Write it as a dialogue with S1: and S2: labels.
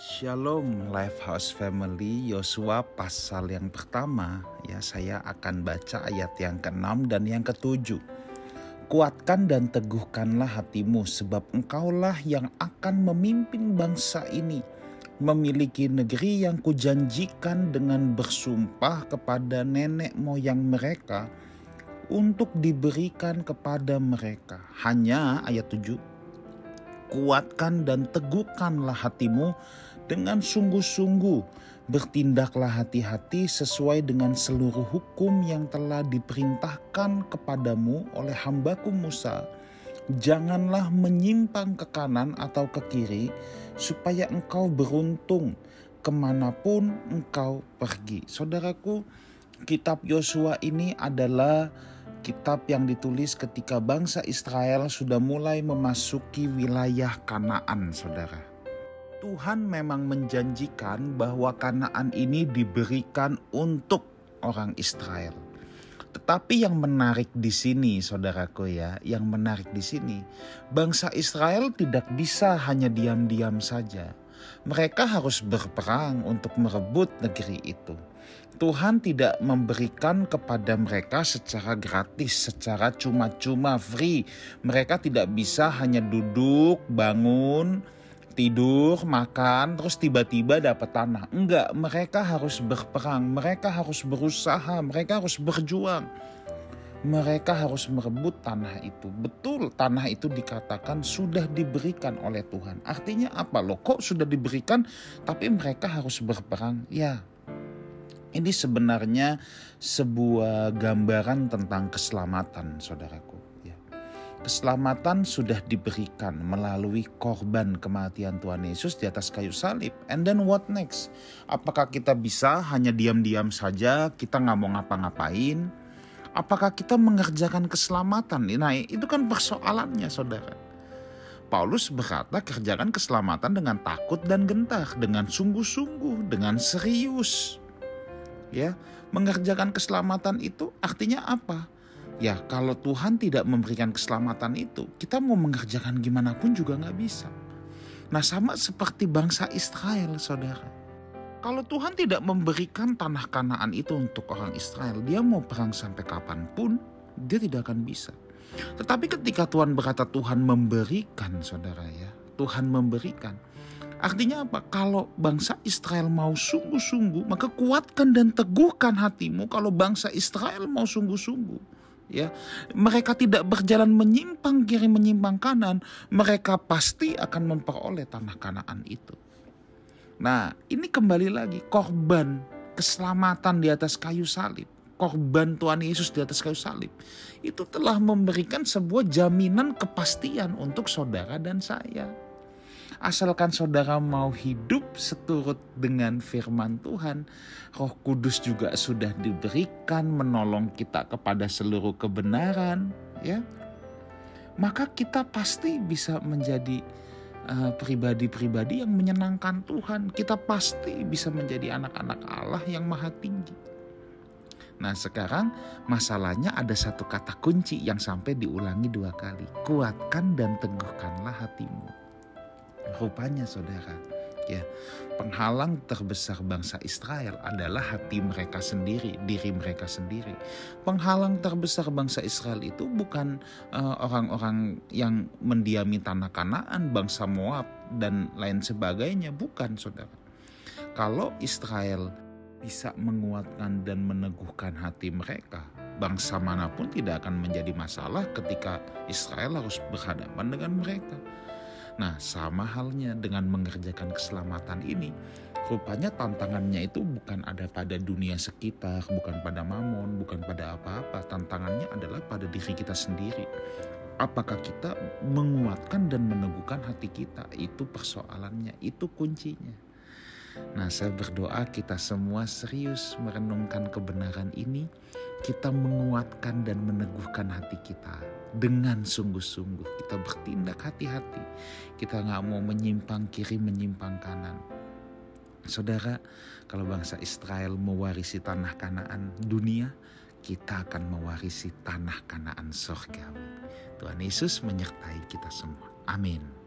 S1: Shalom Lifehouse Family. Yosua pasal yang pertama. Ya saya akan baca ayat yang ke-6 dan yang ke-7 Kuatkan dan teguhkanlah hatimu sebab engkaulah yang akan memimpin bangsa ini. Memiliki negeri yang kujanjikan dengan bersumpah kepada nenek moyang mereka untuk diberikan kepada mereka. Hanya ayat 7 kuatkan dan teguhkanlah hatimu dengan sungguh-sungguh. Bertindaklah hati-hati sesuai dengan seluruh hukum yang telah diperintahkan kepadamu oleh hambaku Musa. Janganlah menyimpang ke kanan atau ke kiri, supaya engkau beruntung ke mana pun engkau pergi. Saudaraku, kitab Yosua ini adalah kitab yang ditulis ketika bangsa Israel sudah mulai memasuki wilayah Kanaan, saudara. Tuhan memang menjanjikan bahwa Kanaan ini diberikan untuk orang Israel. Tetapi yang menarik di sini, saudaraku ya, yang menarik di sini, bangsa Israel tidak bisa hanya diam-diam saja. Mereka harus berperang untuk merebut negeri itu. Tuhan tidak memberikan kepada mereka secara gratis, secara cuma-cuma free. Mereka tidak bisa hanya duduk, bangun, tidur, makan, terus tiba-tiba dapat tanah. Enggak, mereka harus berperang, mereka harus berusaha, mereka harus berjuang. Mereka harus merebut tanah itu. Betul, tanah itu dikatakan sudah diberikan oleh Tuhan. Artinya apa loh? Kok sudah diberikan, tapi mereka harus berperang? Ya, ini sebenarnya sebuah gambaran tentang keselamatan, saudaraku. Ya. Keselamatan sudah diberikan melalui korban kematian Tuhan Yesus di atas kayu salib. And then what next? Apakah kita bisa hanya diam-diam saja, kita nggak mau ngapa-ngapain? Apakah kita mengerjakan keselamatan? Nah itu kan persoalannya saudara. Paulus berkata kerjakan keselamatan dengan takut dan gentar, dengan sungguh-sungguh, dengan serius ya mengerjakan keselamatan itu artinya apa? Ya kalau Tuhan tidak memberikan keselamatan itu kita mau mengerjakan gimana pun juga nggak bisa. Nah sama seperti bangsa Israel saudara. Kalau Tuhan tidak memberikan tanah kanaan itu untuk orang Israel dia mau perang sampai kapan pun dia tidak akan bisa. Tetapi ketika Tuhan berkata Tuhan memberikan saudara ya Tuhan memberikan Artinya apa? Kalau bangsa Israel mau sungguh-sungguh, maka kuatkan dan teguhkan hatimu kalau bangsa Israel mau sungguh-sungguh. Ya, mereka tidak berjalan menyimpang kiri menyimpang kanan, mereka pasti akan memperoleh tanah Kanaan itu. Nah, ini kembali lagi korban keselamatan di atas kayu salib korban Tuhan Yesus di atas kayu salib itu telah memberikan sebuah jaminan kepastian untuk saudara dan saya. Asalkan saudara mau hidup seturut dengan firman Tuhan, Roh Kudus juga sudah diberikan menolong kita kepada seluruh kebenaran, ya. Maka kita pasti bisa menjadi uh, pribadi-pribadi yang menyenangkan Tuhan. Kita pasti bisa menjadi anak-anak Allah yang maha tinggi. Nah sekarang masalahnya ada satu kata kunci yang sampai diulangi dua kali. Kuatkan dan teguhkanlah hatimu. Rupanya saudara, ya, penghalang terbesar bangsa Israel adalah hati mereka sendiri, diri mereka sendiri. Penghalang terbesar bangsa Israel itu bukan eh, orang-orang uh, yang mendiami tanah Kanaan, bangsa Moab dan lain sebagainya, bukan saudara. Kalau Israel bisa menguatkan dan meneguhkan hati mereka, bangsa mana pun tidak akan menjadi masalah ketika Israel harus berhadapan dengan mereka. Nah, sama halnya dengan mengerjakan keselamatan ini. Rupanya tantangannya itu bukan ada pada dunia sekitar, bukan pada mamon, bukan pada apa-apa. Tantangannya adalah pada diri kita sendiri. Apakah kita menguatkan dan meneguhkan hati kita? Itu persoalannya, itu kuncinya. Nah, saya berdoa kita semua serius merenungkan kebenaran ini, kita menguatkan dan meneguhkan hati kita dengan sungguh-sungguh. Kita bertindak hati-hati. Kita nggak mau menyimpang kiri, menyimpang kanan. Saudara, kalau bangsa Israel mewarisi tanah kanaan dunia, kita akan mewarisi tanah kanaan surga. Tuhan Yesus menyertai kita semua. Amin.